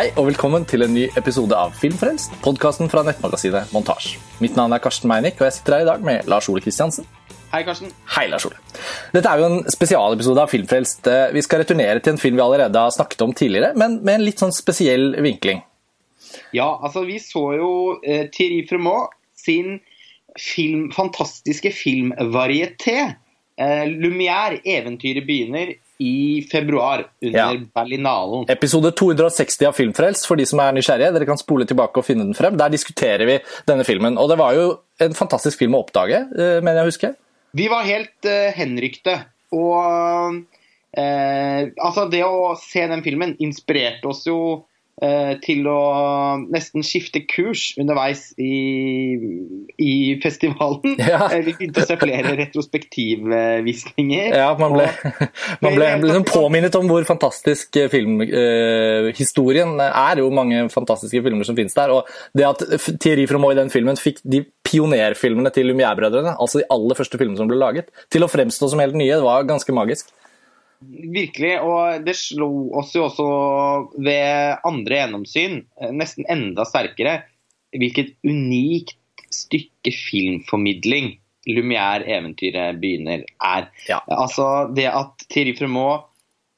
Hei og velkommen til en ny episode av Filmfrelst, podkasten fra nettmagasinet Montasj. Mitt navn er Karsten Meinick, og jeg sitter her i dag med Lars Ole Kristiansen. Hei, Karsten. Hei, Lars Ole. Dette er jo en spesialepisode av Filmfrelst. Eh, Vi skal returnere til en film vi allerede har snakket om tidligere, men med en litt sånn spesiell vinkling. Ja, altså, vi så jo eh, Thierry Fremont sin film, fantastiske filmvarieté. Eh, Lumière, eventyret begynner, i februar under Ja. Berlinalen. Episode 260 av Filmfrelst, for de som er nysgjerrige. Dere kan spole tilbake og finne den frem. Der diskuterer vi denne filmen. Og det var jo en fantastisk film å oppdage, eh, mener jeg å huske. Vi var helt uh, henrykte. Og uh, altså, det å se den filmen inspirerte oss jo til å nesten skifte kurs underveis i, i festivalen. Ja. Eh, Vi begynte å se flere retrospektivvisninger. Ja, man ble, man ble liksom påminnet om hvor fantastisk eh, filmhistorien er. jo mange fantastiske filmer som finnes der. Og det at Thierry Fromoy i den filmen fikk de pionerfilmene til Lumière-brødrene, altså de aller første filmene som ble laget, til å fremstå som helt nye, det var ganske magisk. Virkelig, og det slo oss jo også ved andre gjennomsyn, eh, nesten enda sterkere, hvilket unikt stykke filmformidling Lumière eventyret begynner er. Ja. Altså det at Thierry Fremont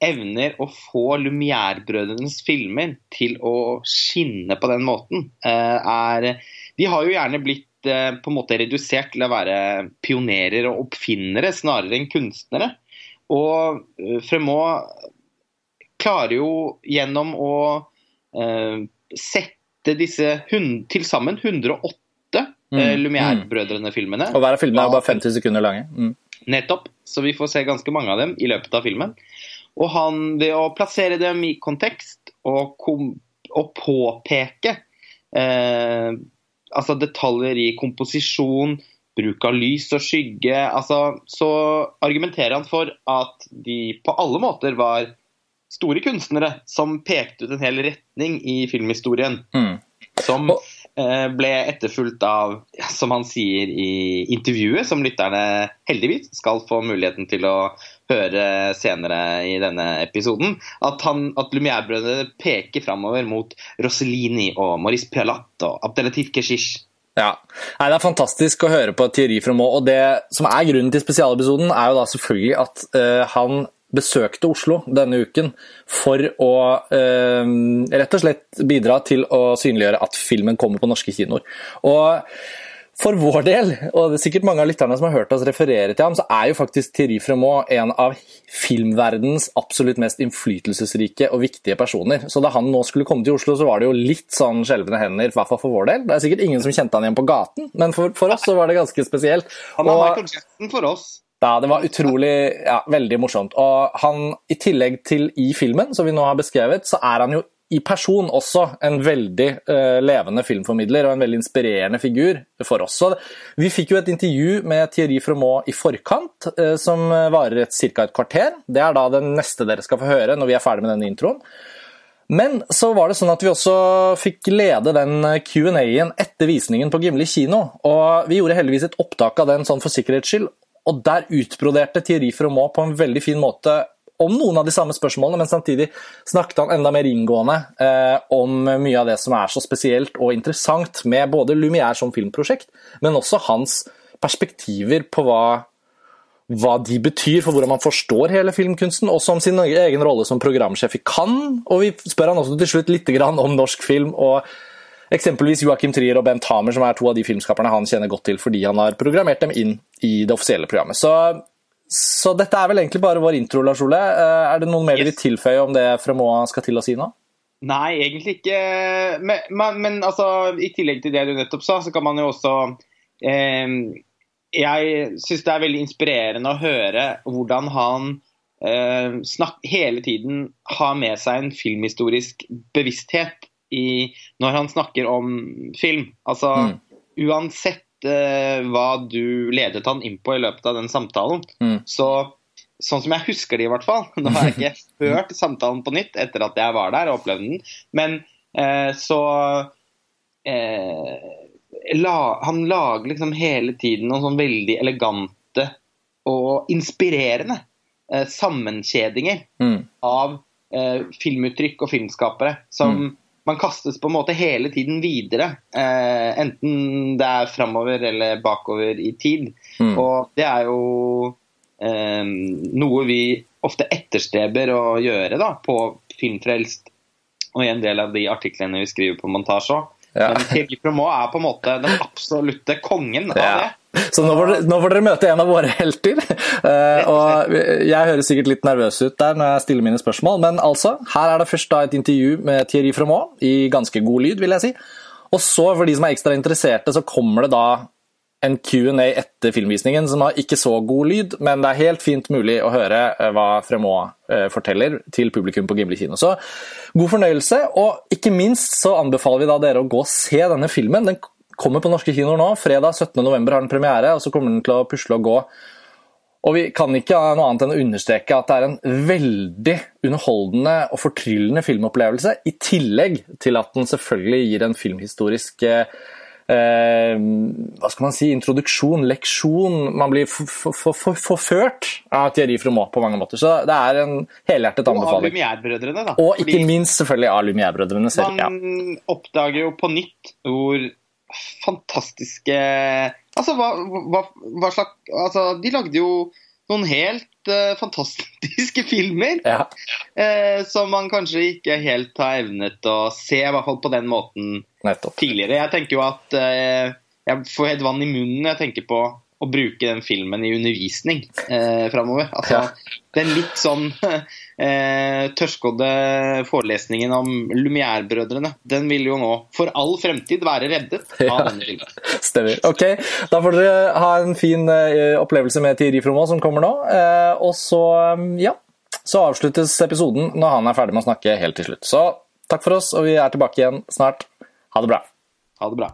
evner å få Lumière-brødrenes filmer til å skinne på den måten, eh, er De har jo gjerne blitt eh, på en måte redusert til å være pionerer og oppfinnere snarere enn kunstnere. Og eh, Fremont klarer jo gjennom å eh, sette disse til sammen 108 eh, Mm, Lumière-brødrene-filmene. Og hver av filmene er bare 50 sekunder lange. Mm. Nettopp. Så vi får se ganske mange av dem i løpet av filmen. Og han, ved å plassere dem i kontekst og, kom, og påpeke eh, altså detaljer i komposisjon, bruk av lys og skygge, altså, så argumenterer han for at de på alle måter var store kunstnere som pekte ut en hel retning i filmhistorien. Mm. Som eh, ble etterfulgt av, som han sier i intervjuet, som lytterne heldigvis skal få muligheten til å høre senere i denne episoden, at, han- at Lumière-brødrene peker framover mot Rossellini og Maurice Pialat og Abdelatif Keshish. Ja. Nei, Det er fantastisk å høre på Teori fra Fremont. Og det som er grunnen til spesialepisoden, er jo da selvfølgelig at uh, han besøkte Oslo denne uken for å uh, rett og slett bidra til å synliggjøre at filmen kommer på norske kinoer. Og for vår del, og det er sikkert mange av lytterne som har hørt oss referere til ham, så er jo faktisk Thierry Fremont en av filmverdens absolutt mest innflytelsesrike og viktige personer. Så da han nå skulle komme til Oslo, så var det jo litt sånn skjelvende hender, i hvert fall for vår del. Det er sikkert ingen som kjente han igjen på gaten, men for, for oss så var det ganske spesielt. Han er Michael Jackson for oss. ja, det var utrolig, ja, veldig morsomt. Og han, i tillegg til i filmen, som vi nå har beskrevet, så er han jo i person også en veldig eh, levende filmformidler og en veldig inspirerende figur for oss. Så vi fikk jo et intervju med Thierry Fremont i forkant, eh, som varer et, ca. et kvarter. Det er da det neste dere skal få høre når vi er ferdig med denne introen. Men så var det sånn at vi også fikk lede den Q&A-en etter visningen på Gimli kino. Og vi gjorde heldigvis et opptak av den sånn for sikkerhets skyld. Og der utbroderte Thierry Fremont på en veldig fin måte om noen av de samme spørsmålene, men samtidig snakket han enda mer inngående eh, om mye av det som er så spesielt og interessant med både Lumière som filmprosjekt, men også hans perspektiver på hva hva de betyr for hvordan man forstår hele filmkunsten, også om sin egen rolle som programsjef i Cannes. Og vi spør han også til slutt litt om norsk film og eksempelvis Joachim Trier og Bent Hamer, som er to av de filmskaperne han kjenner godt til fordi han har programmert dem inn i det offisielle programmet. Så, så dette er vel egentlig bare vår intro, Lars Ole. Eh, Er det noe mer du vil tilføye om det Fremoa skal til å si nå? Nei, egentlig ikke. Men, men, men altså, i tillegg til det du nettopp sa, så kan man jo også eh, Jeg syns det er veldig inspirerende å høre hvordan han eh, snak, hele tiden har med seg en filmhistorisk bevissthet i, når han snakker om film. Altså Mm. uansett hva du ledet han inn på i løpet av den samtalen, Mm. så Sånn som jeg husker det, i hvert fall. Nå har jeg ikke hørt samtalen på nytt etter at jeg var der og opplevde den. Men eh, så eh, la, Han lager liksom hele tiden noen sånn veldig elegante og inspirerende eh, sammenkjedinger Mm. av eh, filmuttrykk og filmskapere som man kastes på en måte hele tiden videre. Eh, enten det er framover eller bakover i tid. Mm. Og det er jo eh, noe vi ofte etterstreber å gjøre da, på Filmfrelst og i en del av de artiklene vi skriver på montasje òg. Ja. Men Thierry Promot er på en måte den absolutte kongen av det. Så nå får, nå får dere møte en av våre helter. Eh, og jeg høres sikkert litt nervøs ut der når jeg stiller mine spørsmål, men altså, her er det først da et intervju med Thierry Fromont i ganske god lyd, vil jeg si. Og så, for de som er ekstra interesserte, så kommer det da en Q&A etter filmvisningen som har ikke så god lyd, men det er helt fint mulig å høre eh, hva Fremont eh, forteller til publikum på Gimli kino. Så god fornøyelse, og ikke minst så anbefaler vi da dere å gå og se denne filmen. Den kommer på norske kinoer nå. Fredag 17.11 har den premiere, og så kommer den til å pusle og gå. Og vi kan ikke noe annet enn å understreke at det er en veldig underholdende og fortryllende filmopplevelse, i tillegg til at den selvfølgelig gir en filmhistorisk eh, eh, hva skal man si, introduksjon, leksjon. Man blir forført av Thierry Fromot på mange måter. Så det er en helhjertet anbefaling. Og av. Lumière-brødrene, da. Og ikke minst selvfølgelig av Lumière-brødrene selv. Ja. Man oppdager jo på nytt hvor fantastiske Altså, hva, hva, hva slags Altså, de lagde jo noen helt uh, fantastiske filmer. Ja. Uh, som man kanskje ikke helt har evnet å se, i hvert fall på den måten Nettopp. tidligere. Jeg tenker jo at uh, jeg får helt vann i munnen når jeg tenker på å bruke den filmen i undervisning eh, framover. Altså, Ja. Den litt sånn eh, tørrskodde forelesningen om Lumière-brødrene, den vil jo nå for all fremtid være reddet av Ja. denne filmen. Stemmer. Ok, da får dere ha en fin eh, opplevelse med Thierry Froma som kommer nå. Eh, og så, eh, ja, så avsluttes episoden når han er ferdig med å snakke helt til slutt. Så takk for oss, og vi er tilbake igjen snart. Ha det bra. Ha det bra.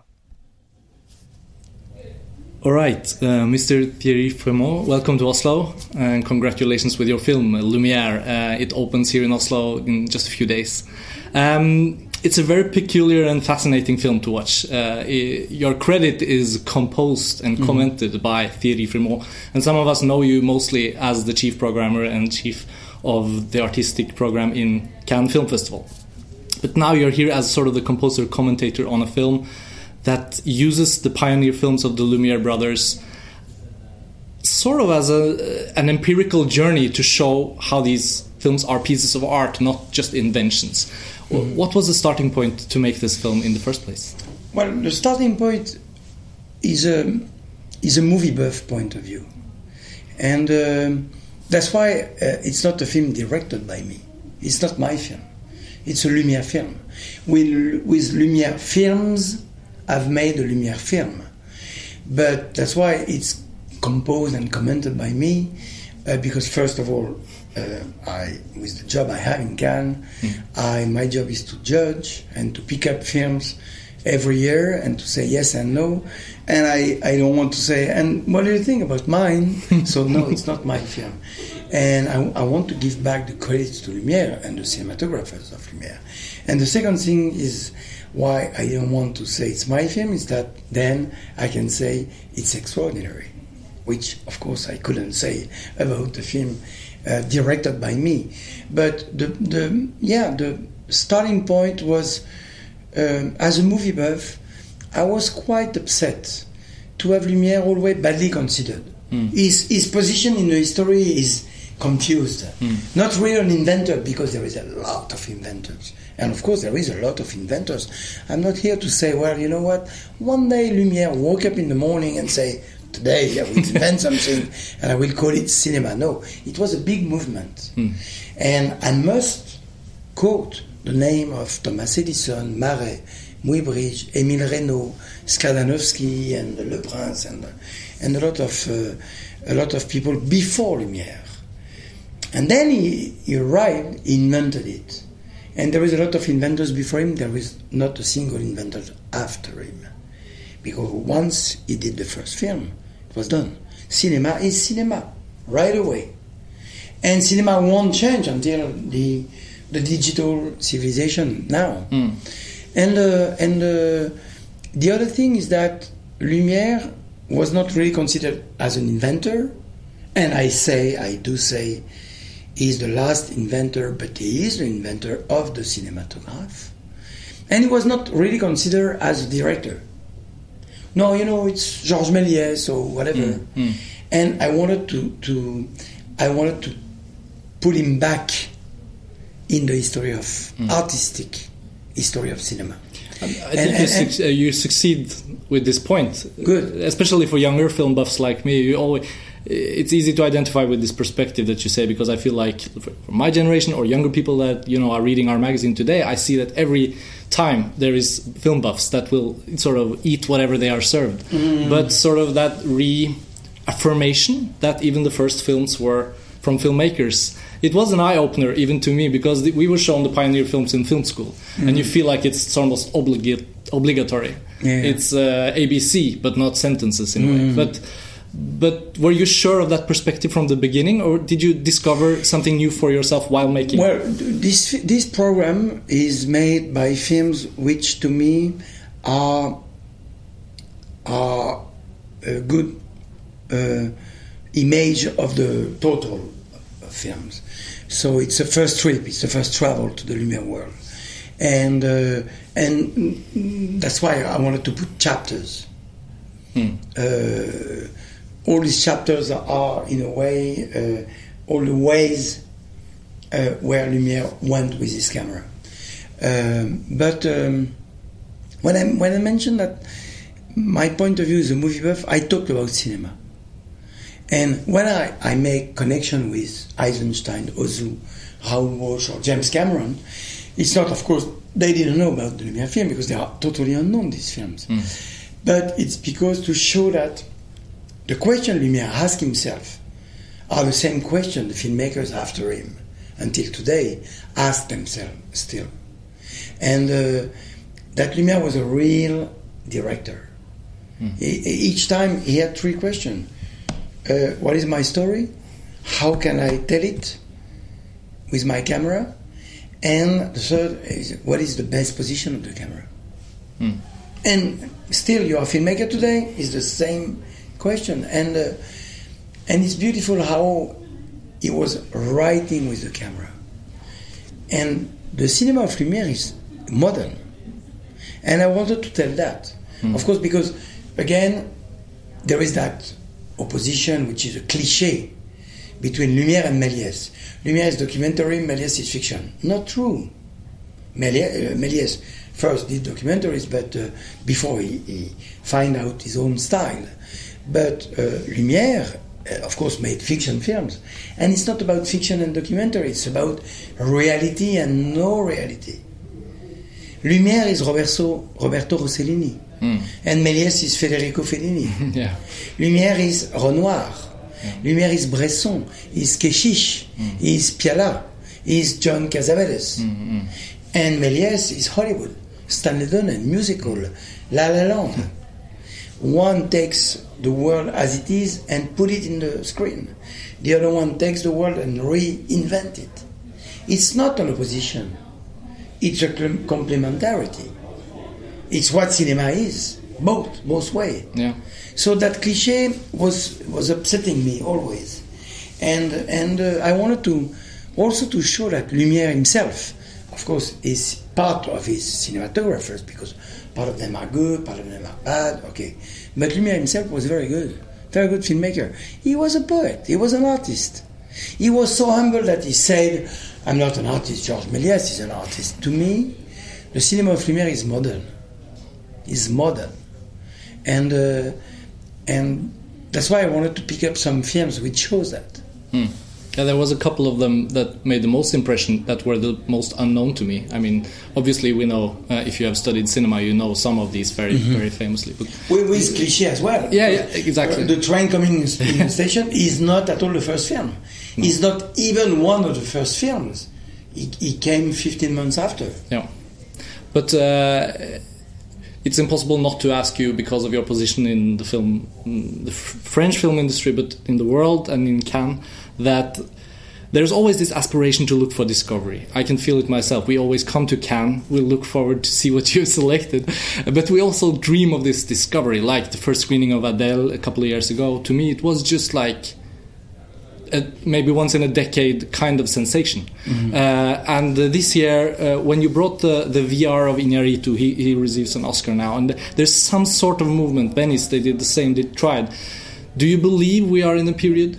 All right, uh, Mr. Thierry Frémaux, welcome to Oslo and congratulations with your film Lumiere. Uh, it opens here in Oslo in just a few days. Um, it's a very peculiar and fascinating film to watch. Uh, i- your credit is composed and commented by Thierry Frémaux, and some of us know you mostly as the chief programmer and chief of the artistic program in Cannes Film Festival. But now you're here as sort of the composer commentator on a film that uses the pioneer films of the Lumiere brothers sort of as a an empirical journey to show how these films are pieces of art, not just inventions. Wh- What was the starting point to make this film in the first place? Well, the starting point is a is a movie buff point of view, and um that's why uh, it's not a film directed by me. It's not my film. It's a Lumière film. With, with Lumière films, I've made a Lumière film, but that's why it's composed and commented by me, uh, because first of all, uh, I with the job I have in Cannes, I my job is to judge and to pick up films every year and to say yes and no, and I, I don't want to say and what do you think about mine? so no, it's not my film, and I, I want to give back the credit to Lumière and the cinematographers of Lumière, and the second thing is why I don't want to say it's my film is that then I can say it's extraordinary which of course I couldn't say about the film uh, directed by me. But the, the yeah the starting point was um, as a movie buff, I was quite upset to have Lumière always badly considered. His his position in the history is confused. Not really an inventor because there is a lot of inventors. And of course, there is a lot of inventors. I'm not here to say, well, you know what? One day Lumière woke up in the morning and say, today I will invent something and I will call it cinema. No, it was a big movement. And I must quote the name of Thomas Edison, Marey, Muybridge, Émile Reynaud, Skladanowski, and Le Prince, and, and a lot of uh, a lot of people before Lumière. And then he, he arrived, he invented it. And there was a lot of inventors before him, there was not a single inventor after him. Because once he did the first film, it was done. Cinema is cinema, right away. And cinema won't change until the, the digital civilization now. And, uh, and uh, the other thing is that Lumière was not really considered as an inventor. And I say, I do say, he's the last inventor, but he is the inventor of the cinematograph. and he was not really considered as a director. No, you know, it's Georges Méliès or whatever. Mm, And I wanted to, to, I wanted to put him back in the history of Mm. artistic history of cinema. I And- think you, and- suc- uh, you succeed with this point. Good. especially for younger film buffs like me. You always, it's easy to identify with this perspective that you say because I feel like for my generation or younger people that you know are reading our magazine today, I see that every time there is film buffs that will sort of eat whatever they are served. Mm. But sort of that reaffirmation that even the first films were from filmmakers. It was an eye opener even to me because we were shown the pioneer films in film school, and you mm. feel like it's almost obligate, obligatory. Yeah. It's uh, ABC, but not sentences in a way. Mm. But but were you sure of that perspective from the beginning, or did you discover something new for yourself while making? Well, this this program is made by films which, to me, are are a good uh, image of the total of films. So it's the first trip, it's the first travel to the Lumière world, and uh, and that's why I wanted to put chapters. Uh, all these chapters are, in a way, uh, all the ways uh, where Lumière went with his camera. Um, but um, when I when I mentioned that my point of view is a movie buff, I talked about cinema. And when I, I make connection with Eisenstein, Ozu, Raoul Walsh, or James Cameron, it's not, of course, they didn't know about the Lumière film because they are totally unknown, these films. But it's because to show that the question Lumière asked himself are the same question the filmmakers after him until today ask themselves still. And uh, that Lumière was a real director. E- each time he had three questions. Uh, what is my story? How can I tell it with my camera? And the third is what is the best position of the camera? And still, you are a filmmaker today. Is the same question, and uh, and it's beautiful how he was writing with the camera. And the cinema of Lumière is modern, and I wanted to tell that, of course, because again, there is that opposition, which is a cliche, between Lumière and Méliès. Lumière is documentary, Méliès is fiction. Not true. Méliès, uh, Méliès first did documentaries, but uh, before he, he find out his own style. But uh, Lumière, uh, of course, made fiction films, and it's not about fiction and documentary. It's about reality and no reality. Lumière is Roberto, Roberto Rossellini, hmm. and Méliès is Federico Fellini. yeah. Lumière is Renoir. Hmm. Lumière is Bresson. Is Kechiche. Hmm. Is Pialat. Is John Cassavetes. And Méliès is Hollywood. Stanley Donen, musical. La La Land. One takes the world as it is and put it in the screen. The other one takes the world and reinvent it. It's not an opposition. It's a complementarity. It's what cinema is, both, both way. Yeah. So that cliche was was upsetting me always, and and uh, I wanted to also to show that Lumière himself, of course, is part of his cinematographers because part of them are good, part of them are bad. Okay, but Lumière himself was very good, very good filmmaker. He was a poet. He was an artist. He was so humble that he said, "I'm not an artist. Georges Méliès is an artist." To me, the cinema of Lumière is modern. Is modern and uh, and that's why I wanted to pick up some films which shows that. Yeah, there was a couple of them that made the most impression that were the most unknown to me. I mean, obviously we know uh, if you have studied cinema, you know some of these very, very famously. But With, with cliché as well. Yeah, yeah, exactly. Uh, the train coming in in the station is not at all the first film. It's not even one of the first films. It, it came 15 months after. yeah, but uh, it's impossible not to ask you because of your position in the film, mm, the F- French film industry, but in the world and in Cannes, that there's always this aspiration to look for discovery. I can feel it myself. We always come to Cannes, we look forward to see what you selected, but we also dream of this discovery. Like the first screening of Adele a couple of years ago, to me it was just like a, maybe once in a decade kind of sensation. Mm-hmm. Uh, and uh, this year, uh, when you brought the, the VR of Iñárritu, he, he receives an Oscar now. And there's some sort of movement. Venice, they did the same, they tried. Do you believe we are in a period?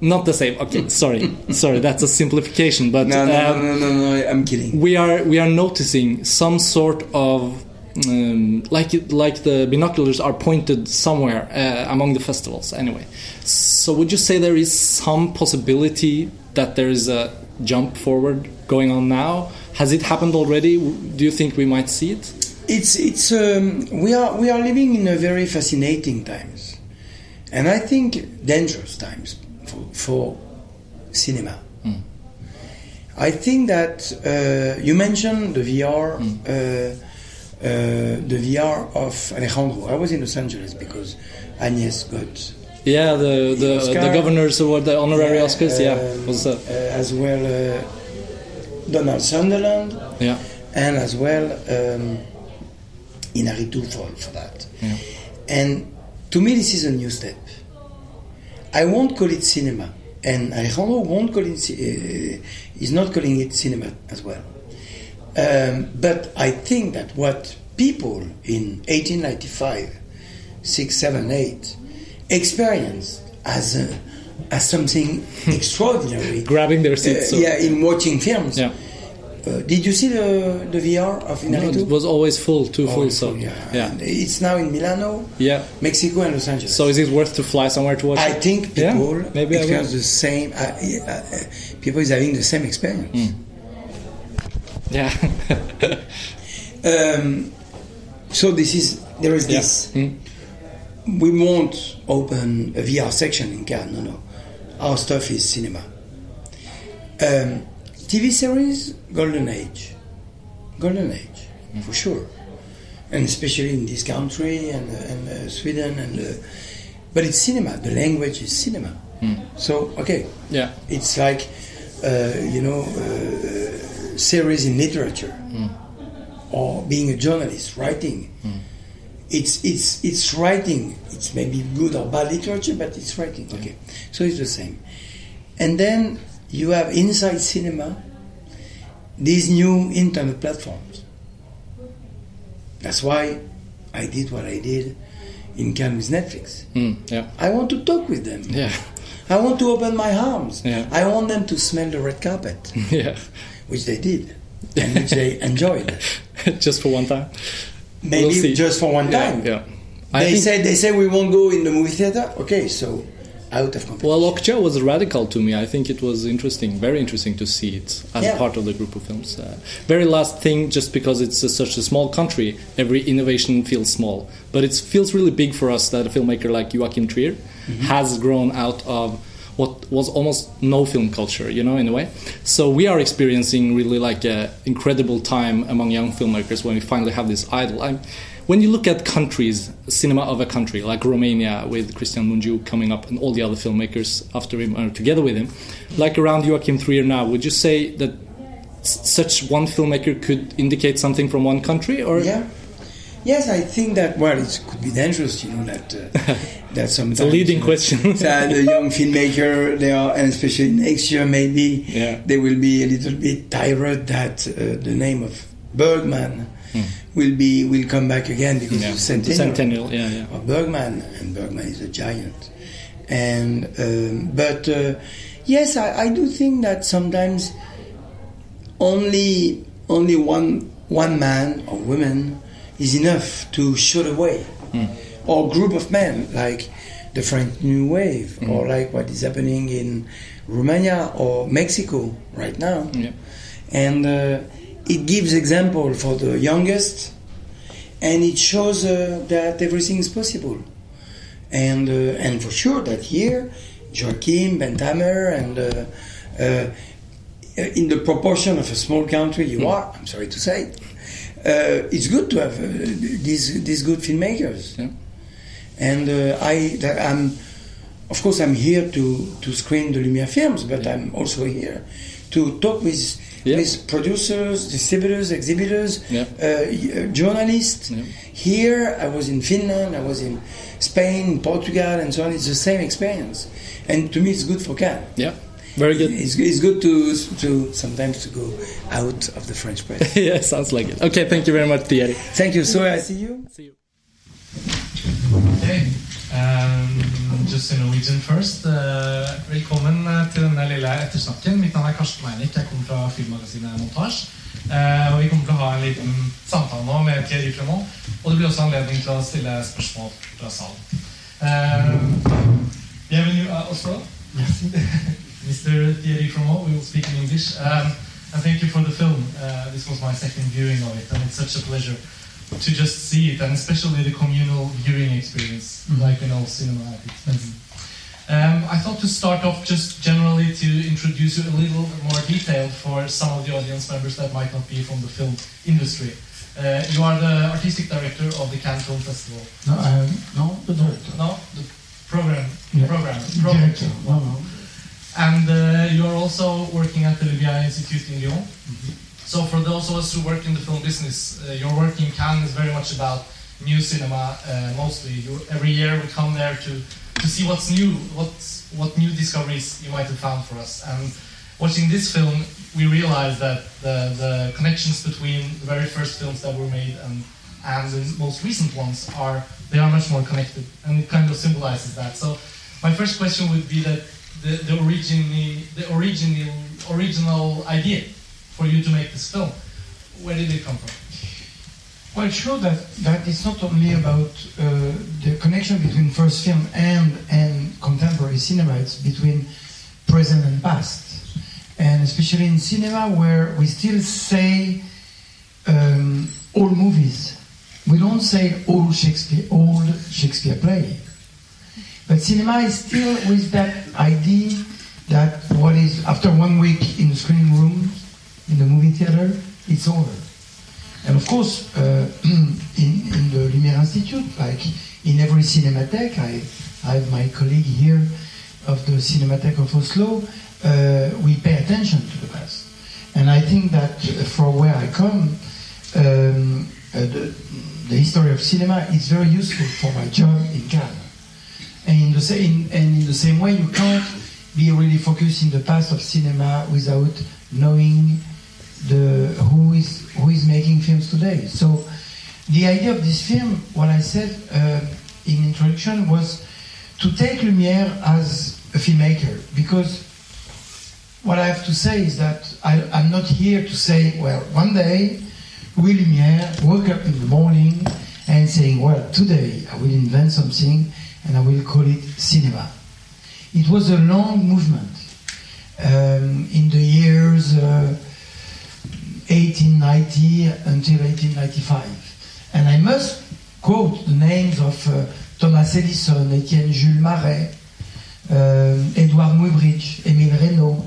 Not the same. Okay, sorry, sorry. That's a simplification, but no, no, um, no, no, no, no, I'm kidding. We are we are noticing some sort of um, like like the binoculars are pointed somewhere uh, among the festivals anyway. So would you say there is some possibility that there is a jump forward going on now? Has it happened already? Do you think we might see it? It's it's um, we are we are living in a very fascinating times, and I think dangerous times for, cinema. Mm. I think that uh, you mentioned the VR. Mm. Uh, uh, the VR of Alejandro. I was in Los Angeles because Agnes got. Yeah, the the, Oscar. the governors award, the honorary Oscars. yeah, um, was uh, as well uh, Donald Sutherland. Yeah, and as well um, Iñárritu for for that. Yeah. And to me, this is a new step. I won't call it cinema, and Alejandro won't call it. Uh, he's not calling it cinema as well. Um, but I think that what people in 1895, 6, 7, 8 experienced as, a, as something extraordinary. Grabbing their seats. Uh, yeah, in watching films. Yeah. Uh, did you see the the VR of Iñárritu? No, it was always full, too full. So yeah, yeah. it's now in Milano, yeah, Mexico, and Los Angeles. So is it worth to fly somewhere to watch? I it? think people yeah, maybe experience the same. Uh, uh, people is having the same experience. Mm. Yeah. um, so this is there is yeah. this. Mm. We won't open a VR section in Cannes. No, no. Our stuff is cinema. Um, TV series, golden age, golden age mm. for sure, and especially in this country and, and uh, Sweden and. Uh, but it's cinema. The language is cinema. Mm. So okay. Yeah. It's like uh, you know uh, series in literature mm. or being a journalist writing mm. it's it's it's writing it's maybe good or bad literature but it's writing okay so it's the same and then you have inside cinema these new internet platforms that's why i did what i did in Cannes with Netflix. Mm, yeah. I want to talk with them. Yeah. I want to open my arms. Yeah. I want them to smell the red carpet. yeah which they did and which they enjoyed. just for one time. Maybe we'll just for one time. Yeah. yeah. They said they said we won't go in the movie theater. Okay, so out of competition. Well, Okja was radical to me. I think it was interesting, very interesting to see it as Yeah. part of the group of films. Uh, very last thing, just because it's uh, such a small country, every innovation feels small, but it feels really big for us that a filmmaker like Joachim Trier has grown out of what was almost no film culture, you know, in a way. So we are experiencing really like an incredible time among young filmmakers when we finally have this idol. I'm, when you look at countries, cinema of a country like Romania with Cristian Mungiu coming up and all the other filmmakers after him or together with him, like around Joachim Trier now, would you say that s- such one filmmaker could indicate something from one country, or yeah. Yes, I think that well, it could be dangerous, you know, that uh, that sometimes it's a leading you know, question? that the young filmmaker, they are, and especially next year, maybe Yeah. they will be a little bit tired that uh, the name of Bergman will be will come back again because. Yeah. of centennial, Centennial, yeah, yeah. of Bergman, and Bergman is a giant. And um, but uh, yes, I, I do think that sometimes only only one one man or woman is enough to show the way, or group of men like the French New Wave, or like what is happening in Romania or Mexico right now, Yeah. and uh, it gives example for the youngest, and it shows uh, that everything is possible, and uh, and for sure that here, Joachim Bent Hamer and. Uh, uh, in the proportion of a small country you are, I'm sorry to say, uh, it's good to have uh, these these good filmmakers. Yeah. And uh, I, that I'm, of course, I'm here to to screen the Lumiere films, but I'm also here to talk with Yeah. with producers, distributors, exhibitors, Yeah. uh, uh, journalists. Yeah. Here, I was in Finland, I was in Spain, Portugal, and so on. It's the same experience, and to me, it's good for Cannes. Yeah, very good. It's, it's good to to sometimes to go out of the French press. yeah, sounds like it. Okay, thank you very much, Thierry. Thank you. So I see you. See you. Okay. Um, just in Norwegian first. Uh, velkommen uh, til denne lille ettersnakken. Mitt navn er Karsten Meinik. Jeg kommer fra filmmagasinet Montasj. Uh, og vi kommer til å ha en liten samtale nå med Thierry Fremont. Og det blir også anledning til å stille spørsmål fra salen. Bienvenue à Oslo. Mr. Thierry Fremont, we will speak in English. Um, and thank you for the film. Uh, this was my second viewing of it, and it's such a pleasure to just see it, and especially the communal viewing experience, like in all cinema its best. Um, I thought to start off just generally to introduce you a little more detailed for some of the audience members that might not be from the film industry. Uh, you are the artistic director of the Cannes Film Festival. No, um, no, the director. No, the program, Yeah. program, program. Director. No, no. And uh, you are also working at the Lumière Institute in Lyon. So for those of us who work in the film business, uh, your work in Cannes is very much about new cinema. Uh, mostly, you, every year we come there to to see what's new, what's what new discoveries you might have found for us. And watching this film, we realize that the the connections between the very first films that were made and and the most recent ones are they are much more connected, and it kind of symbolizes that. So my first question would be that the, the originally the original original idea for you to make this film, where did it come from? Well, sure that, that not only about uh, the connection between first film and, and contemporary cinema, it's between present and past. And especially in cinema where we still say um, all movies. We don't say all Shakespeare, old Shakespeare play. But cinema is still with that idea that what is after one week in the screening room, in the movie theater, it's over. And of course, uh, in, in the Lumière Institute, like in every cinematheque, I, I have my colleague here of the Cinematheque of Oslo, uh, we pay attention to the past. And I think that uh, for where I come, um, uh, the, the history of cinema is very useful for my job in Cannes. And in the same, and in the same way, you can't be really focused in the past of cinema without knowing the who is who is making films today. So the idea of this film, what I said uh, in introduction, was to take Lumière as a filmmaker because what I have to say is that I, I'm not here to say, well, one day Louis Lumière woke up in the morning and saying, well, today I will invent something and I will call it cinema. It was a long movement um, in the years. Uh, 1890 until 1895. And I must quote the names of uh, Thomas Edison, Etienne Jules Marais, uh, Edouard Muybridge, Émile Reynaud,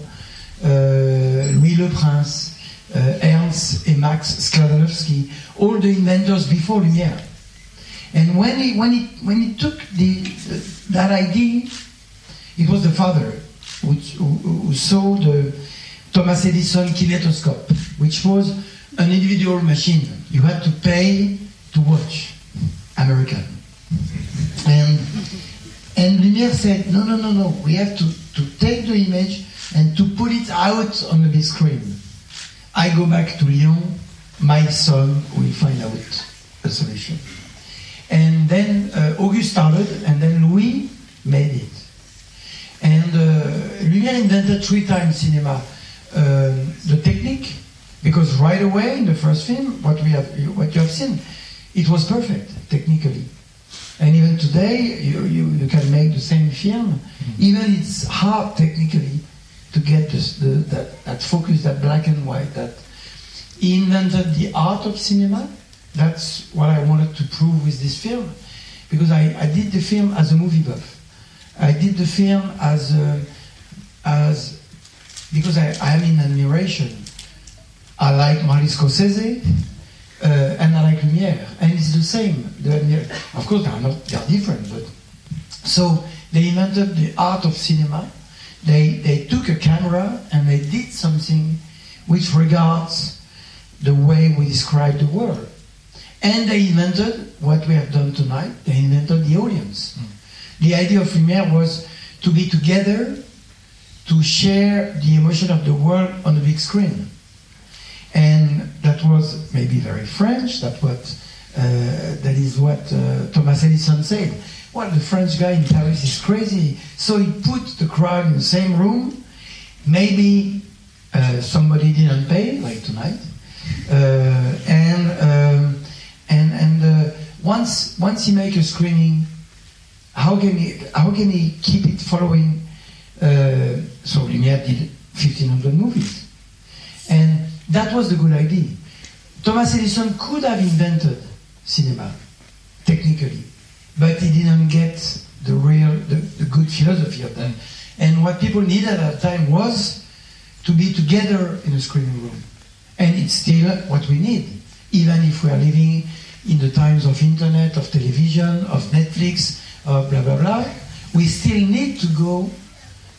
uh, Louis Le Prince, Ernst and Max Skladanowski, all the inventors before Lumière. And when he, when he, when he took the, that idea, it was the father who, who, who saw the Thomas Edison kinetoscope, which was an individual machine. You had to pay to watch American. And, and Lumière said, no, no, no, no, we have to, to take the image and to put it out on the big screen. I go back to Lyon, my son will find out a solution. And then uh, Auguste started, and then Louis made it. And uh, Lumière invented three times cinema. Um, the technique, because right away in the first film, what we have, what you have seen, it was perfect technically. And even today, you, you, you can make the same film. Even it's hard technically to get this, the, that, that focus, that black and white. That he invented the art of cinema. That's what I wanted to prove with this film, because I, I did the film as a movie buff. I did the film as a, as because I, I am in admiration. I like Martin Scorsese uh, and I like Lumière, and it's the same. The, of course, they are not they are different, but so they invented the art of cinema. they, they took a camera and they did something which regards the way we describe the world. And they invented what we have done tonight. They invented the audience. The idea of Lumiere was to be together, to share the emotion of the world on the big screen. And that was maybe very French. That what uh, that is what uh, Thomas Edison said. Well, the French guy in Paris is crazy. So he put the crowd in the same room. Maybe uh, somebody didn't pay, like tonight, uh, and um, and and uh, once once he make a screening, how can he how can he keep it following? Uh, so Lumiere did 1500 movies, and that was the good idea. Thomas Edison could have invented cinema technically, but he didn't get the real the, the good philosophy of that. And what people needed at that time was to be together in a screening room. And it's still what we need, even if we are living in the times of internet, of television, of Netflix, of blah blah blah. We still need to go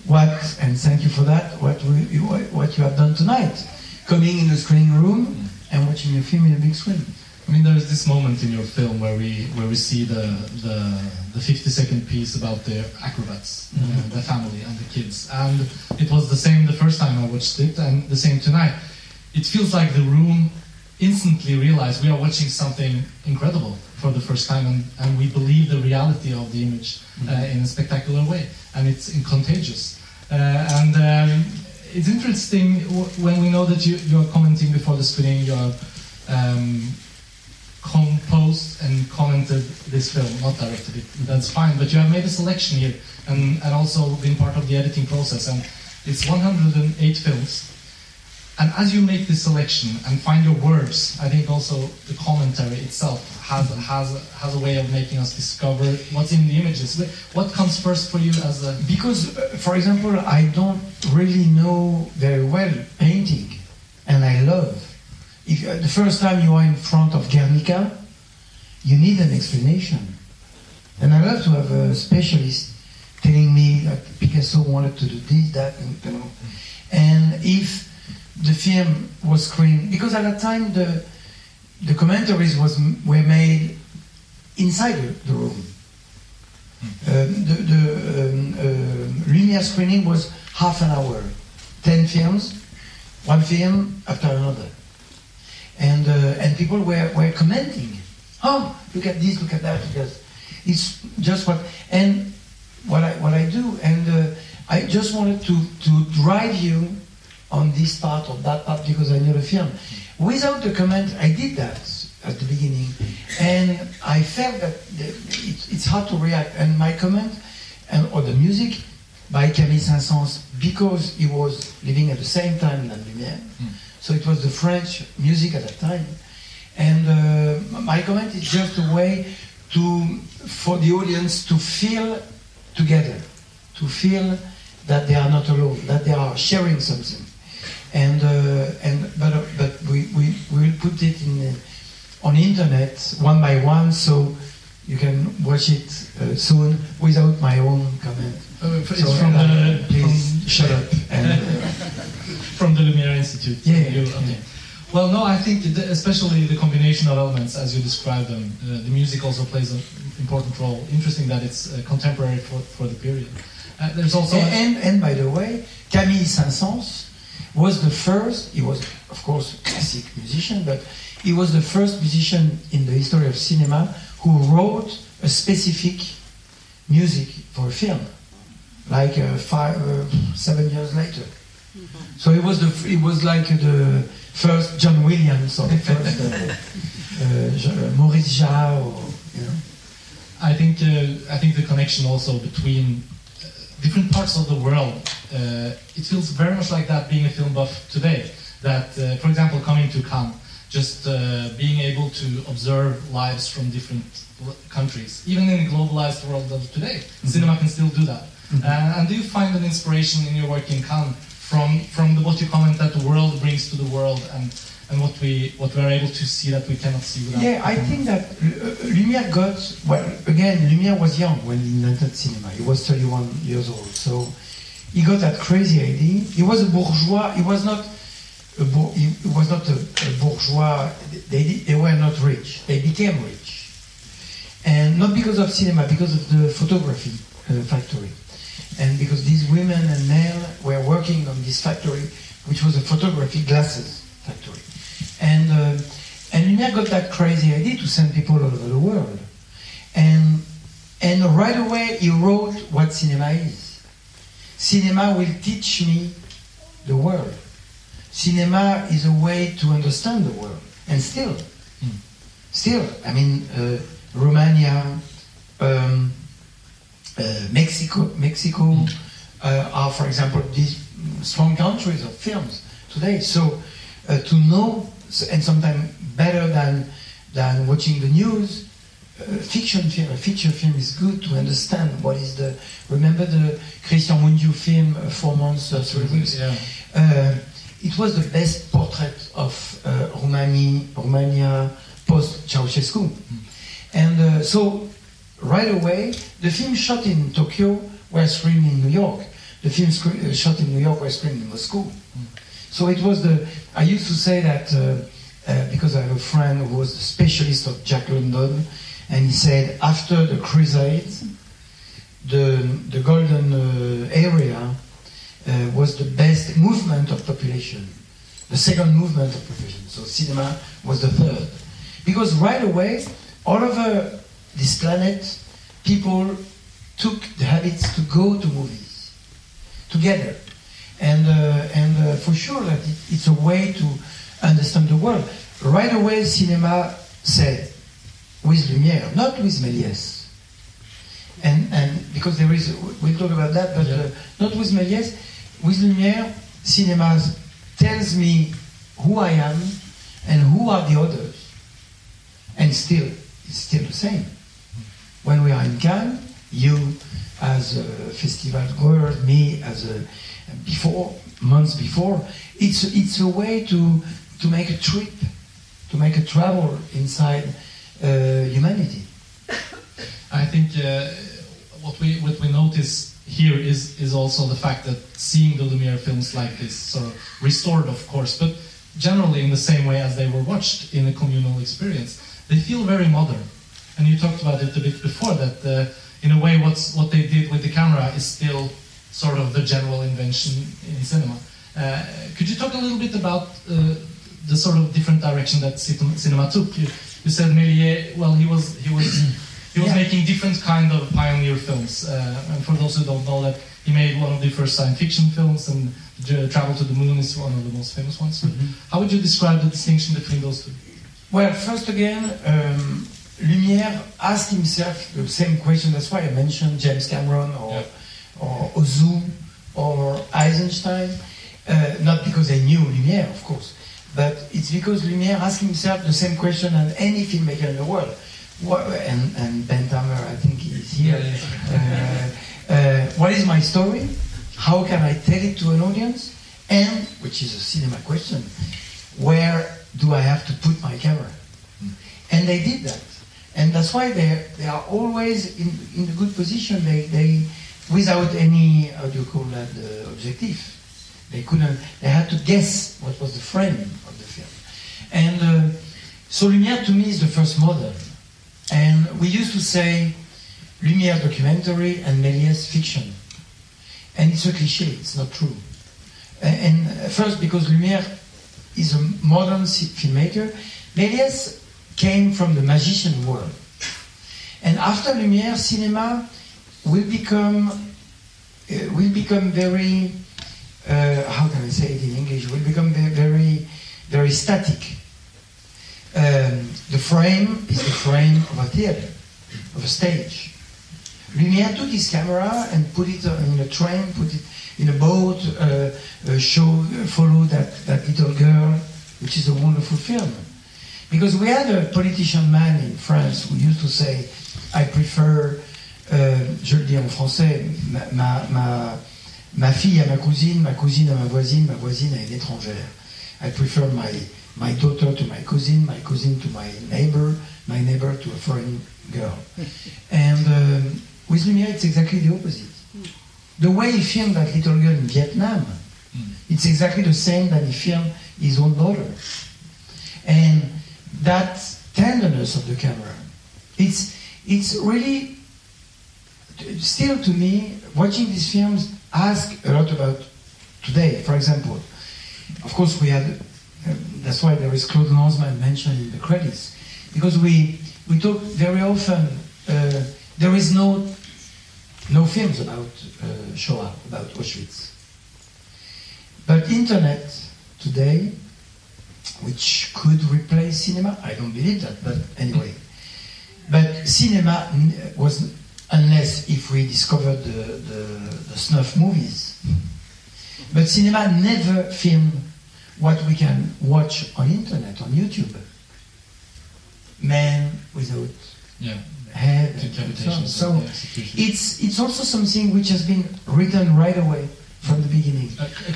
what and thank you for that, what we what you have done tonight. Coming in the screening room and watching a film in a big screen. I mean, there is this moment in your film where we where we see the the, the 50 second piece about the acrobats, uh, the family and the kids, and it was the same the first time I watched it, and the same tonight. It feels like the room instantly realized we are watching something incredible for the first time, and, and we believe the reality of the image uh, in a spectacular way, and it's contagious. Uh, and um, it's interesting w- when we know that you, you're commenting before the screening, you're um, composed and commented this film, not directed it, that's fine, but you have made a selection here and, and also been part of the editing process. And it's 108 films. And as you make this selection and find your words, I think also the commentary itself has, has, has a way of making us discover what's in the images. What comes first for you as a. Because, uh, for example, I don't really know very well painting, and I love. If uh, the first time you are in front of Guernica, you need an explanation, and I love to have a specialist telling me that Picasso wanted to do this, that, and you know. And if the film was screened, because at that time the the commentaries was were made inside the, room. Um, the the um, uh, Lumiere screening was half an hour, ten films, one film after another, and uh, and people were, were commenting. Oh, look at this, look at that, because it's just what and what I what I do, and uh, I just wanted to to drive you on this part or that part because I know the film. Without the comment, I did that at the beginning, and I felt that it's hard to react. And my comment, and or the music by Camille Saint-Saëns, because he was living at the same time than Lumière, so it was the French music at that time. And uh, my comment is just a way to for the audience to feel together, to feel that they are not alone, that they are sharing something and uh, and but uh, but we, we we will put it in uh, on internet one by one so you can watch it uh, soon without my own comment. Uh, So, from uh, the. please shut up and uh, from the Lumiere Institute. Yeah, You- yeah. okay. Well, no, I think the, especially the combination of elements as you describe them. Uh, the music also plays an important role. Interesting that it's uh, contemporary for, for the period. Uh, there's also and, and and by the way, Camille Saint-Saëns was the first. He was of course a classic musician, but he was the first musician in the history of cinema who wrote a specific music for a film, like uh, five, uh, seven years later. So it was the it was like the first John Williams or the first uh, uh, uh, Maurice Jarre, or, you know. I think uh, I think the connection also between different parts of the world. Uh, it feels very much like that being a film buff today. That, uh, for example, coming to Cannes, just uh, being able to observe lives from different countries, even in the globalized world of today, cinema can still do that. Uh, and do you find an inspiration in your work in Cannes from from the, what you comment that the world brings to the world and and what we what we are able to see that we cannot see without? Yeah, I think that uh, Lumière got well. Again, Lumière was young when he invented cinema. He was 31 years old, so he got that crazy idea. He was a bourgeois. He was not a he was not a, a bourgeois. They, they were not rich. They became rich, and not because of cinema, because of the photography uh, factory, and because these women and men were working on this factory, which was a photography glasses factory, and uh, and Lumière got that crazy idea to send people all over the world, and and right away he wrote what cinema is. Cinema will teach me the world. Cinema is a way to understand the world, and still, still, I mean, uh, Romania, um, uh, Mexico, Mexico uh, are, for example, these strong countries of films today. So uh, to know, and sometimes better than than watching the news, uh, fiction film, a feature film is good to understand what is the. Remember the Cristian Mungiu film, uh, Four Months, uh, Three Weeks. Yeah. Uh, it was the best portrait of uh, Romani, Romania post Ceausescu. And uh, so, right away, the film shot in Tokyo were screened in New York. The film uh, shot in New York were screened in Moscow. So it was the. I used to say that uh, uh, because I have a friend who was a specialist of Jack London, and he said after the Crusades, the the golden uh, area uh, was the best movement of population, the second movement of population. So cinema was the third, because right away, all over this planet, people took the habits to go to movies together, and uh, and uh, for sure that it, it's a way to understand the world. Right away, cinema said, with Lumière, not with Méliès. And, and because there is, we'll talk about that, but uh, not with Méliès. With Lumière, cinema tells me who I am and who are the others. And still, it's still the same. When we are in Cannes, you as a festival goer, me as a before months before, it's it's a way to to make a trip, to make a travel inside uh, humanity. I think uh, what we what we notice here is is also the fact that seeing the Lumiere films like this sort of restored, of course, but generally in the same way as they were watched in a communal experience, they feel very modern. And you talked about it a bit before that uh, in a way what's what they did with the camera is still sort of the general invention in cinema. Uh, could you talk a little bit about uh, the sort of different direction that cinema took? You, you said Méliès, well, he was he was he was Yeah. making different kind of pioneer films. Uh, and for those who don't know that, he made one of the first science fiction films, and Travel to the Moon is one of the most famous ones. How would you describe the distinction between those two? Well, first again, um, Lumière asked himself the same question. That's why I mentioned James Cameron or, Yeah. Or Ozu or Eisenstein. Uh, not because they knew Lumière, of course, but it's because Lumière asked himself the same question as any filmmaker in the world. What, and, and Bent Hamer, I think he's here. Uh, uh, what is my story? How can I tell it to an audience? And, which is a cinema question, where do I have to put my camera? And they did that. And that's why they they are always in, in a good position. They, they without any how do you call that uh, objective. They couldn't. They had to guess what was the frame of the film. And uh, so Lumière to me is the first model. And we used to say Lumière documentary and Méliès fiction. And it's a cliche. It's not true. A- And uh, first because Lumière is a modern filmmaker. Méliès came from the magician world. And after Lumière, cinema will become uh, will become very uh, how can I say it in English? Will become very very static. Um, the frame is the frame of a theater, of a stage. Lumière took his camera and put it in a train, put it in a boat, uh, uh, show, follow that, that little girl, which is a wonderful film. Because we had a politician man in France who used to say, I prefer, euh, je le dis en français, ma, ma, ma, ma fille à ma cousine, ma cousine à ma voisine, ma voisine à une étrangère. I prefer my, my daughter to my cousin, my cousin to my neighbor, my neighbor to a foreign girl. and um, with Lumière, it's exactly the opposite. the way he filmed that little girl in Vietnam, it's exactly the same that he filmed his own daughter. And that tenderness of the camera, it's, it's really, still to me, watching these films ask a lot about today. For example, of course, we had, uh, that's why there is Claude Lanzmann mentioned in the credits, because we, we talk very often, uh, there is no, no films about uh, Shoah, about Auschwitz. But internet today, which could replace cinema, I don't believe that, but anyway. But cinema was, unless if we discover the, the, the snuff movies, but cinema never filmed what we can watch on internet, on YouTube. Man without Yeah. head. and so on. So it's it's also something which has been written right away from the beginning.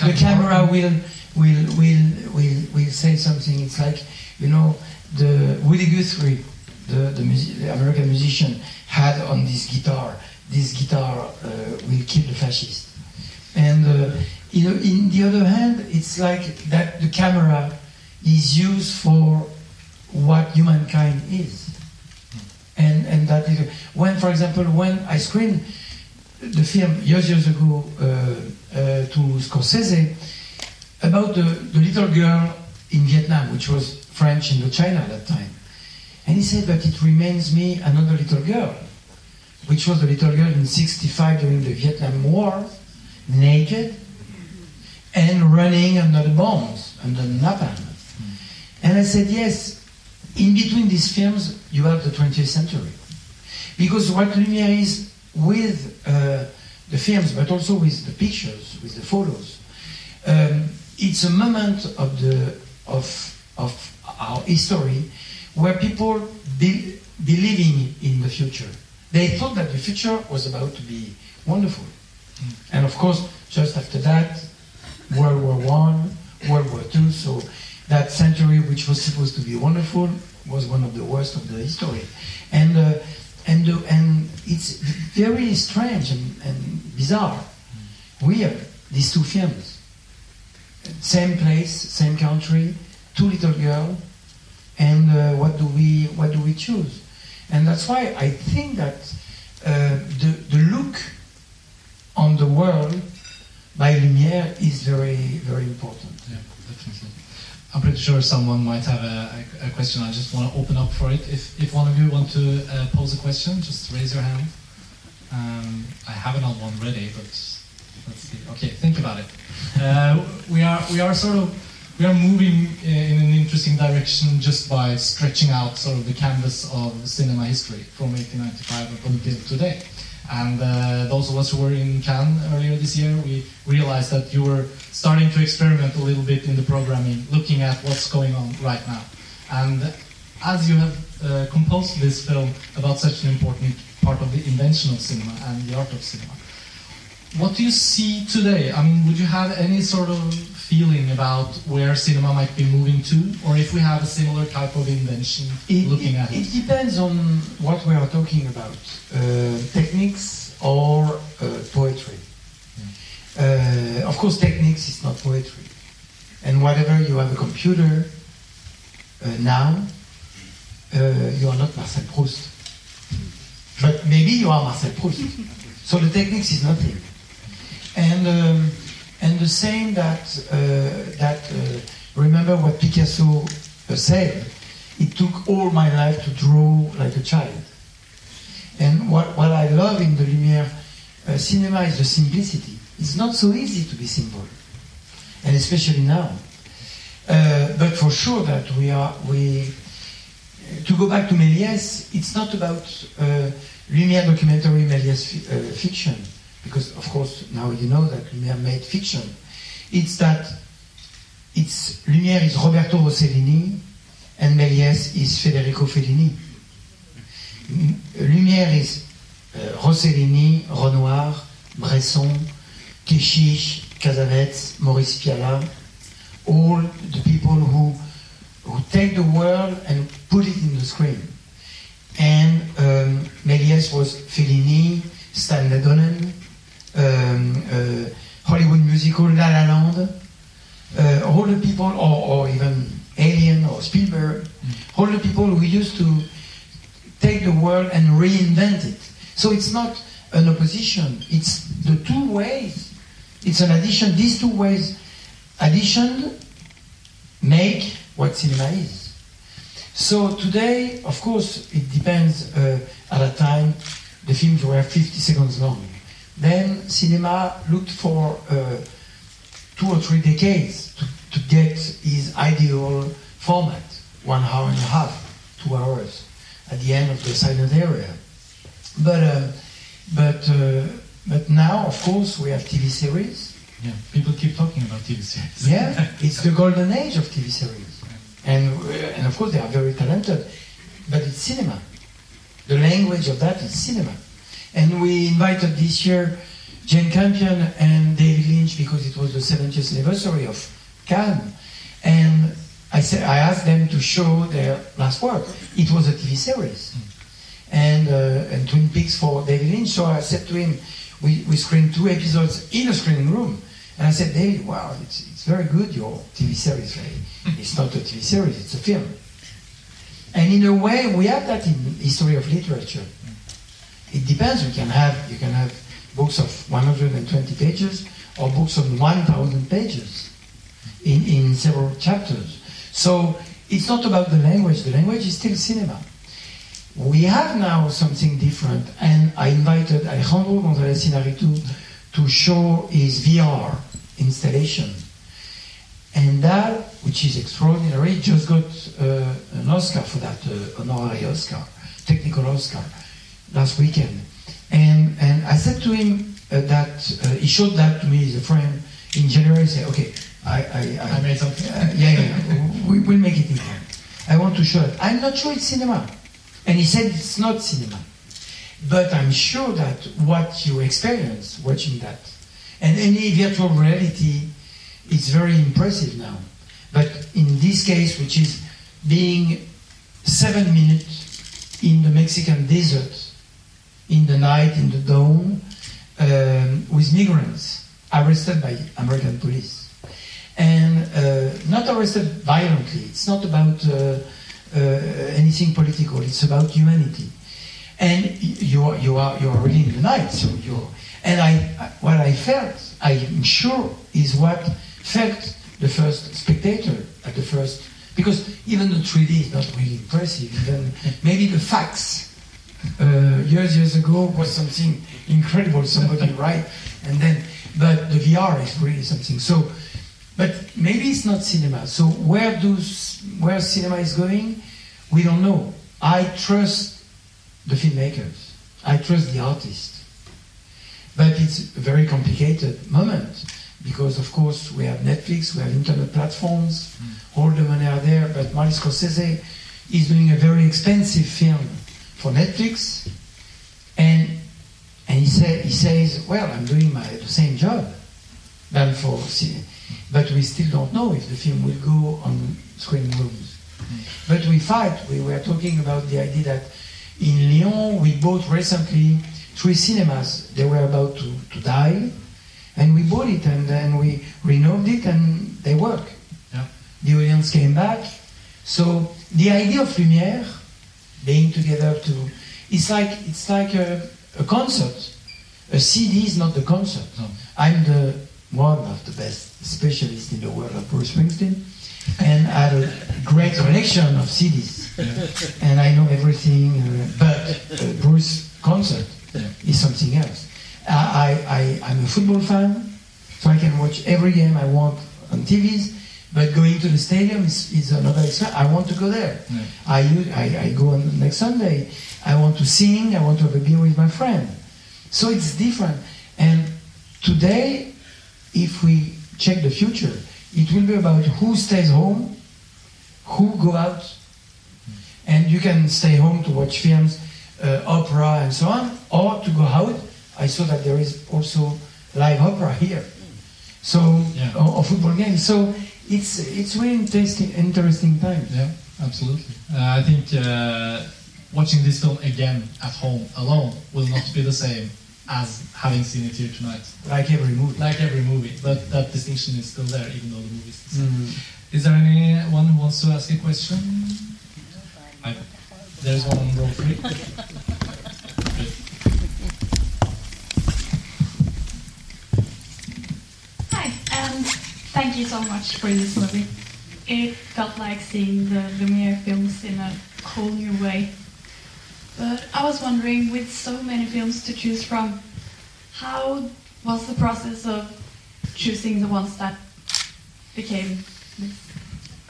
The camera will will will will will say something. It's like you know the Woody Guthrie, the the, musi- the American musician, had on this guitar. This guitar uh, will kill the fascist. And uh, you know, in the other hand, it's like that the camera is used for what humankind is. And, and that is, when, for example, when I screened the film years, years ago uh, uh, to Scorsese about the, the little girl in Vietnam, which was French Indochina at that time. And he said, but it reminds me another little girl, which was the little girl in 65 during the Vietnam War, naked and running under the bombs, under napalm. And I said, yes, in between these films, you have the 20th century. Because what Lumière is with uh, the films, but also with the pictures, with the photos, um, it's a moment of, the, of, of our history where people be, believing in the future. They thought that the future was about to be wonderful. And of course, just after that, World War One, World War Two. So that century, which was supposed to be wonderful, was one of the worst of the history. And uh, and uh, and it's very strange and, and bizarre, weird. These two films, same place, same country, two little girls, and uh, what do we what do we choose? And that's why I think that uh, the the look on the world by Lumière is very very important. Yeah, definitely. I'm pretty sure someone might have a, a, question. I just want to open up for it. If, if one of you want to uh, pose a question, just raise your hand. Um, I have another one ready, but let's see. Okay, think about it. Uh, we are we are sort of we are moving in an interesting direction just by stretching out sort of the canvas of cinema history from 1895 up until today. And uh, those of us who were in Cannes earlier this year, we realized that you were starting to experiment a little bit in the programming, looking at what's going on right now. And as you have uh, composed this film about such an important part of the invention of cinema and the art of cinema, what do you see today? I mean, would you have any sort of feeling about where cinema might be moving to, or if we have a similar type of invention It, looking it, at it? it depends on what we are talking about, uh, techniques or uh, poetry. Uh, of course, techniques is not poetry, and whatever you have a computer uh, now, uh, you are not Marcel Proust, but maybe you are Marcel Proust. so the techniques is nothing, and um, and the same that uh, that uh, remember what Picasso uh, said. It took all my life to draw like a child. And what, what I love in the Lumière uh, cinema is the simplicity. It's not so easy to be simple, and especially now. Uh, but for sure that we are we. To go back to Méliès, it's not about uh, Lumière documentary Méliès fi- fiction, because of course now you know that Lumière made fiction. It's that it's Lumière is Roberto Rossellini, and Méliès is Federico Fellini. Lumière is uh, Rossellini, Renoir, Bresson, Kechiche, Cassavetes, Maurice Pialat, all the people who, who take the world and put it in the screen. And um, Méliès was Fellini, Stan Donen, um, uh, Hollywood musical La La Land, uh, all the people, or, or even Alien or Spielberg, all the people who used to take the world and reinvent it. So it's not an opposition, it's the two ways. It's an addition, these two ways addition make what cinema is. So today, of course, it depends. Uh, at a time, the films were 50 seconds long. Then cinema looked for uh, two or three decades to, to get his ideal format, one hour and a half, two hours, at the end of the silent area. But uh, but uh, but now, of course, we have TV series. Yeah, people keep talking about TV series. Yeah, it's the golden age of TV series, and uh, and of course they are very talented, but it's cinema. The language of that is cinema, and we invited this year Jane Campion and David Lynch because it was the 70th anniversary of Cannes, and I said I asked them to show their last work. It was a TV series, and uh, and Twin Peaks for David Lynch. So I said to him, we we screened two episodes in a screening room. And I said, David, wow, it's, it's very good, your TV series. It's not a TV series, it's a film. And in a way, we have that in history of literature. It depends. You can have you can have books of 120 pages or books of 1,000 pages in, in several chapters. So it's not about the language. The language is still cinema. We have now something different, and I invited Alejandro González Inarritu to show his VR installation. And that, which is extraordinary, just got uh, an Oscar for that, uh, honorary Oscar, technical Oscar, last weekend. And, and I said to him uh, that, uh, he showed that to me as a friend in January, he said, okay, I, I, I, I made something. uh, yeah, yeah, we, we'll make it in time. I want to show it. I'm not sure it's cinema. And he said it's not cinema. But I'm sure that what you experience watching that, and any virtual reality, is very impressive now. But in this case, which is being seven minutes in the Mexican desert, in the night, in the dawn, um, with migrants arrested by American police. And uh, not arrested violently. It's not about uh, uh, anything political. It's about humanity. And you are, you are, you are really in the night. So you're, and I, what I felt, I am sure, is what felt the first spectator at the first, because even the 3D is not really impressive. Even maybe the facts uh, years years ago was something incredible. Somebody right, and then but the VR is really something. So, but maybe it's not cinema. So where does where cinema is going, we don't know. I trust the filmmakers. I trust the artists. But it's a very complicated moment because, of course, we have Netflix, we have internet platforms, all the money are there. But Martin Scorsese is doing a very expensive film for Netflix, and and he say, he says, well, I'm doing my the same job than for, but we still don't know if the film will go on screen rooms. Hmm. But we fight. We were talking about the idea that in Lyon we bought recently three cinemas. They were about to, to die, and we bought it and then we renovated it and they work. Yeah. The audience came back. So the idea of Lumière being together to it's like it's like a, a concert. A CD is not the concert. No. I'm the one of the best specialists in the world of Bruce Springsteen, and I have a great collection of CDs, and I know everything. Uh, but uh, Bruce concert Yeah. is something else. I, I, I I'm a football fan, so I can watch every game I want on TVs. But going to the stadium is, is another experience. I want to go there. Yeah. I, I, I go on next Sunday. I want to sing. I want to have a beer with my friend. So it's different. And today, if we check the future, it will be about who stays home, who go out, and you can stay home to watch films, uh, opera, and so on, or to go out. I saw that there is also live opera here, so Yeah. or, or football games. So it's it's really interesting interesting time. Yeah, absolutely. Uh, I think uh, watching this film again at home alone will not be the same as having seen it here tonight. Like every movie. Like every movie, but that distinction is still there, even though the movie is the same. Mm. Is there anyone who wants to ask a question? I, there's one on row three. Hi, and thank you so much for this movie. It felt like seeing the Lumiere films in a whole new way. But I was wondering, with so many films to choose from, how was the process of choosing the ones that became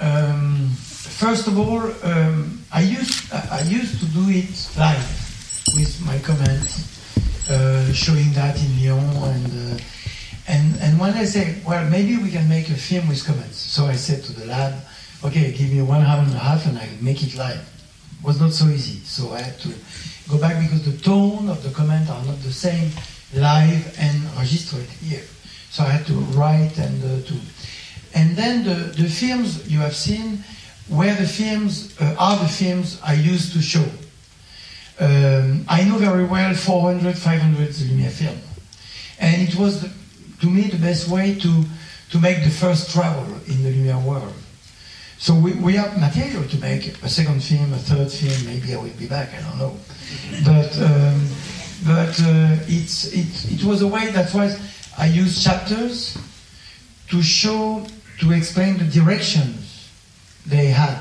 Um, first of all, um, I used I used to do it live with my comments, uh, showing that in Lyon, and uh, and and when I say, well, maybe we can make a film with comments, so I said to the lab, okay, give me one hour and a half, and I make it live. It was not so easy, so I had to go back because the tone of the comment are not the same live and registered here. So I had to write and uh, to and then the, the films you have seen where the films, uh, are the films I used to show. Um, I know very well 400, 500 Lumiere film. And it was, the, to me, the best way to, to make the first travel in the Lumiere world. So we, we have material to make a second film, a third film, maybe I will be back, I don't know. But, um, but uh, it's, it, it was a way, that's why I used chapters to show, to explain the directions they had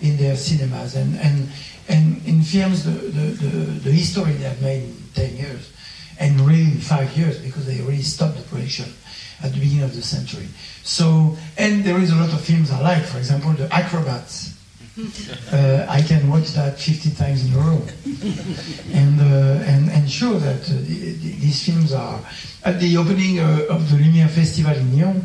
in their cinemas and, and, and in films the, the, the, the history they have made in 10 years and really five years because they really stopped the production at the beginning of the century. So, and there is a lot of films I like, for example, The Acrobats. Uh, I can watch that 50 times in a row and, uh, and, and show that uh, the- the- these films are. At the opening uh, of the Lumiere Festival in Lyon,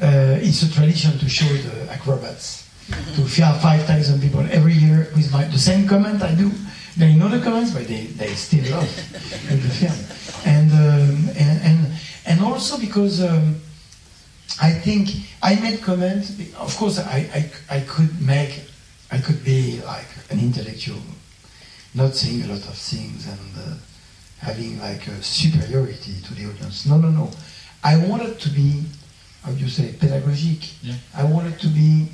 uh, it's a tradition to show the acrobats to five, 5,000 people every year with my, the same comment I do. They know the comments, but they, they still love the film. And, um, and, and, and also because um, I think I made comments, of course, I, I, I could make, I could be like an intellectual, not saying a lot of things and uh, having like a superiority to the audience. No, no, no. I wanted to be, how do you say, pedagogic. Yeah. I wanted to be,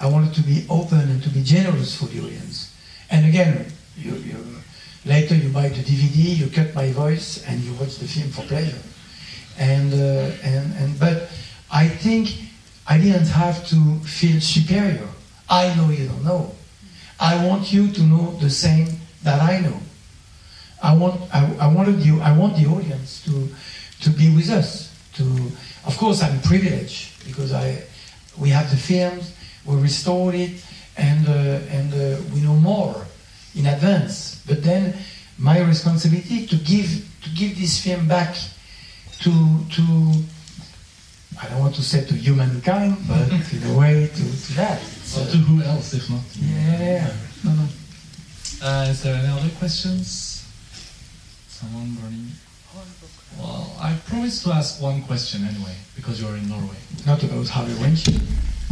I wanted to be open and to be generous for the audience. And again, you, you, later you buy the DVD, you cut my voice, and you watch the film for pleasure. And uh, and and but I think I didn't have to feel superior. I know you don't know. I want you to know the same that I know. I want I, I wanted you I want the audience to to be with us. To of course I'm privileged because I we have the films, we restored it, and uh, and uh, we know more in advance. But then my responsibility to give to give this film back to to I don't want to say to humankind, but in a way to, to that. Uh, to who else, if not? yeah, no, no. Uh, is there any other questions? Someone burning? Well, I promised to ask one question anyway, because you're in Norway. Not about Harvey Weinstein.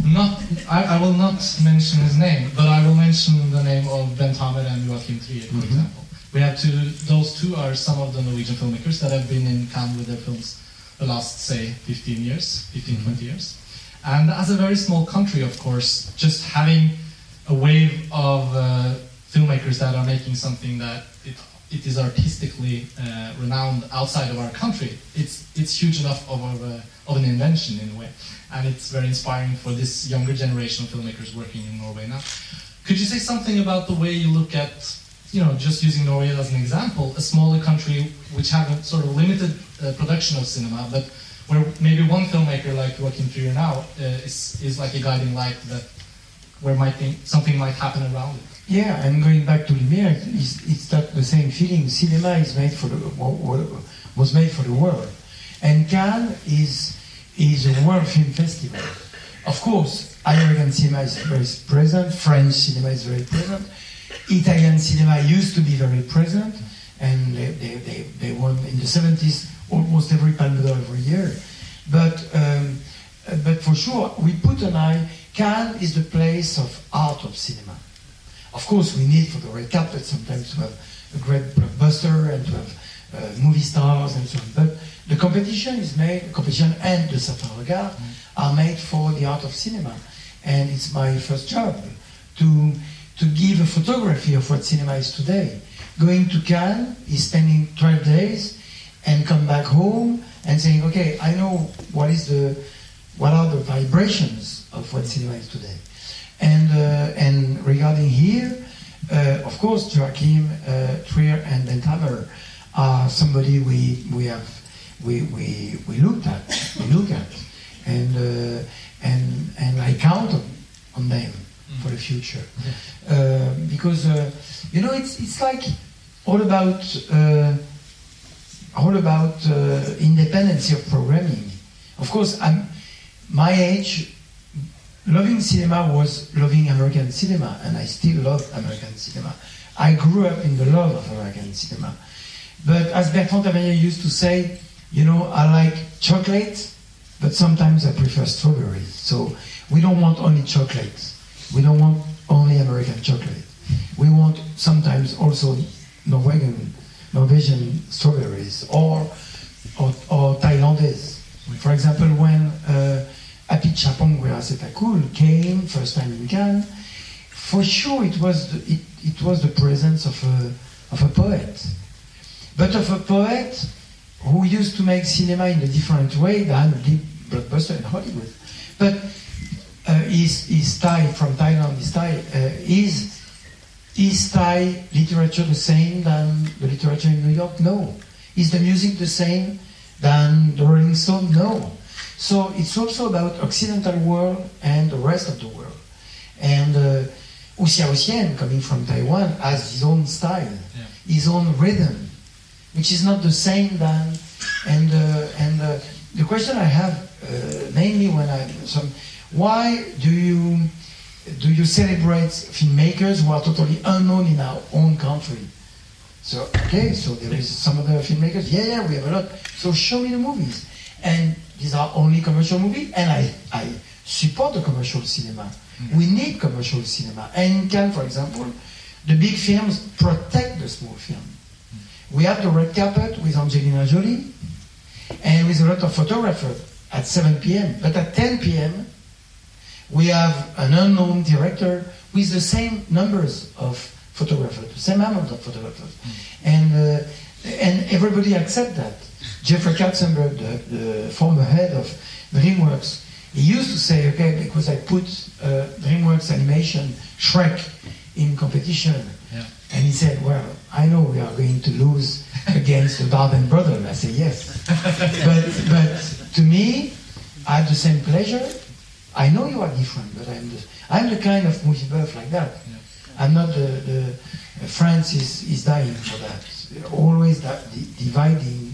Not, I, I will not mention his name, but I will mention the name of Bent Hamer and Joachim Trier, for Mhm. example. We have two; those two are some of the Norwegian filmmakers that have been in Cannes with their films the last, say, 15 years, 15, 20 years. And as a very small country, of course, just having a wave of uh, filmmakers that are making something that it, it is artistically uh, renowned outside of our country, it's, it's huge enough of, a, of an invention in a way. And it's very inspiring for this younger generation of filmmakers working in Norway now. Could you say something about the way you look at, you know, just using Norway as an example, a smaller country which have a sort of limited uh, production of cinema, but where maybe one filmmaker like Joachim Trier now uh, is, is like a guiding light that where might think something might happen around it. Yeah, and going back to Lumiere, it's, it's that the same feeling. Cinema is made for the wa- wa- was made for the world, and Cannes is is a world film festival. Of course, American cinema is very present. French cinema is very present. Italian cinema used to be very present, and they, they, they, they won in the 70s almost every Palme d'Or every year. But um, but for sure, we put an eye. Cannes is the place of art of cinema. Of course, we need for the red carpet sometimes to have a great blockbuster and to have uh, movie stars and so on. But the competition is made, competition and the certain regard are made for the art of cinema. And it's my first job to, to give a photography of what cinema is today. Going to Cannes is spending 12 days and come back home and saying, okay, I know what is the, what are the vibrations of what cinema is today. And, uh, and regarding here, uh, of course, Joachim uh, Trier and Bent Hamer are somebody we, we have we, we, we looked at, we look at, and uh, and and I count on, on them for the future, uh, because uh, you know it's it's like all about uh, all about uh, independence of programming. Of course, I'm my age. Loving cinema was loving American cinema, and I still love American cinema. I grew up in the love of American cinema. But as Bertrand Tavernier used to say, you know, I like chocolate, but sometimes I prefer strawberries. So we don't want only chocolate. We don't want only American chocolate. We want sometimes also Norwegian, Norwegian strawberries or or, or Thailandese. For example, when uh, Apichatpong Weerasethakul came first time in Cannes, for sure it was the, it, it was the presence of a of a poet, but of a poet who used to make cinema in a different way than big blockbuster in Hollywood. But uh, is is Thai from Thailand? Is Thai uh, is is Thai literature the same than the literature in New York? No. Is the music the same than the Rolling Stone? No. So it's also about Occidental world and the rest of the world. And uh, Hou Hsiao-hsien, coming from Taiwan, has his own style, Yeah. his own rhythm, which is not the same than. And uh, and uh, the question I have, uh, mainly when I some, why do you do you celebrate filmmakers who are totally unknown in our own country? So okay, so there is some other filmmakers. Yeah, yeah, we have a lot. So show me the movies, and these are only commercial movies, and I I support the commercial cinema. We need commercial cinema, and Cannes, for example, the big films protect the small film. We have the red carpet with Angelina Jolie, and with a lot of photographers at 7 p.m. But at 10 p.m., we have an unknown director with the same numbers of photographers, the same amount of photographers, and uh, and everybody accepts that. Jeffrey Katzenberg, the, the former head of DreamWorks, he used to say, okay, because I put uh, DreamWorks animation Shrek in competition, Yeah. And he said, well, I know we are going to lose against the Dardenne brothers. I said, yes, but but to me, I have the same pleasure. I know you are different, but I'm the, I'm the kind of movie buff like that. I'm not the, the France is, is dying for that. Always that di- dividing.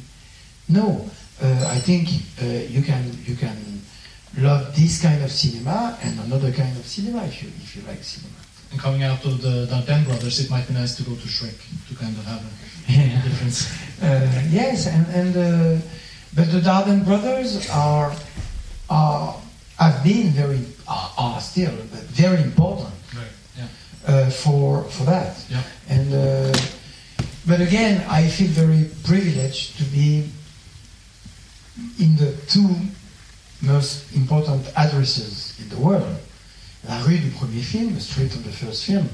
No, uh, I think uh, you can you can love this kind of cinema and another kind of cinema if you if you like cinema. And coming out of the Dardenne brothers, it might be nice to go to Shrek to kind of have a Yeah. difference. Uh, yes, and, and uh, but the Dardenne brothers are are have been very are, are still very important Right. Yeah. uh, for for that. Yeah. And uh, but again, I feel very privileged to be in the two most important addresses in the world: La Rue du Premier Film, the street of the first film,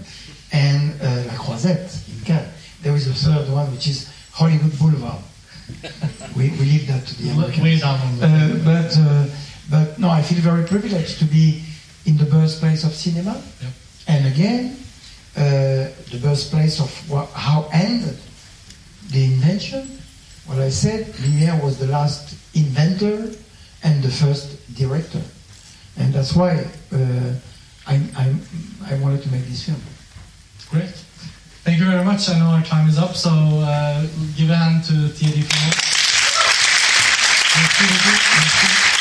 and uh, La Croisette in Cannes. There is a third one, which is Hollywood Boulevard. we, we leave that to the Americans. Way down on the. Uh, but uh, but no, I feel very privileged to be in the birthplace of cinema, Yep. and again, uh, the birthplace of wha- how ended the invention. What I said, Lumière was the last inventor and the first director, and that's why uh, I, I I wanted to make this film. Great. Thank you very much. I know our time is up, so uh, give a hand to Thierry. Merci.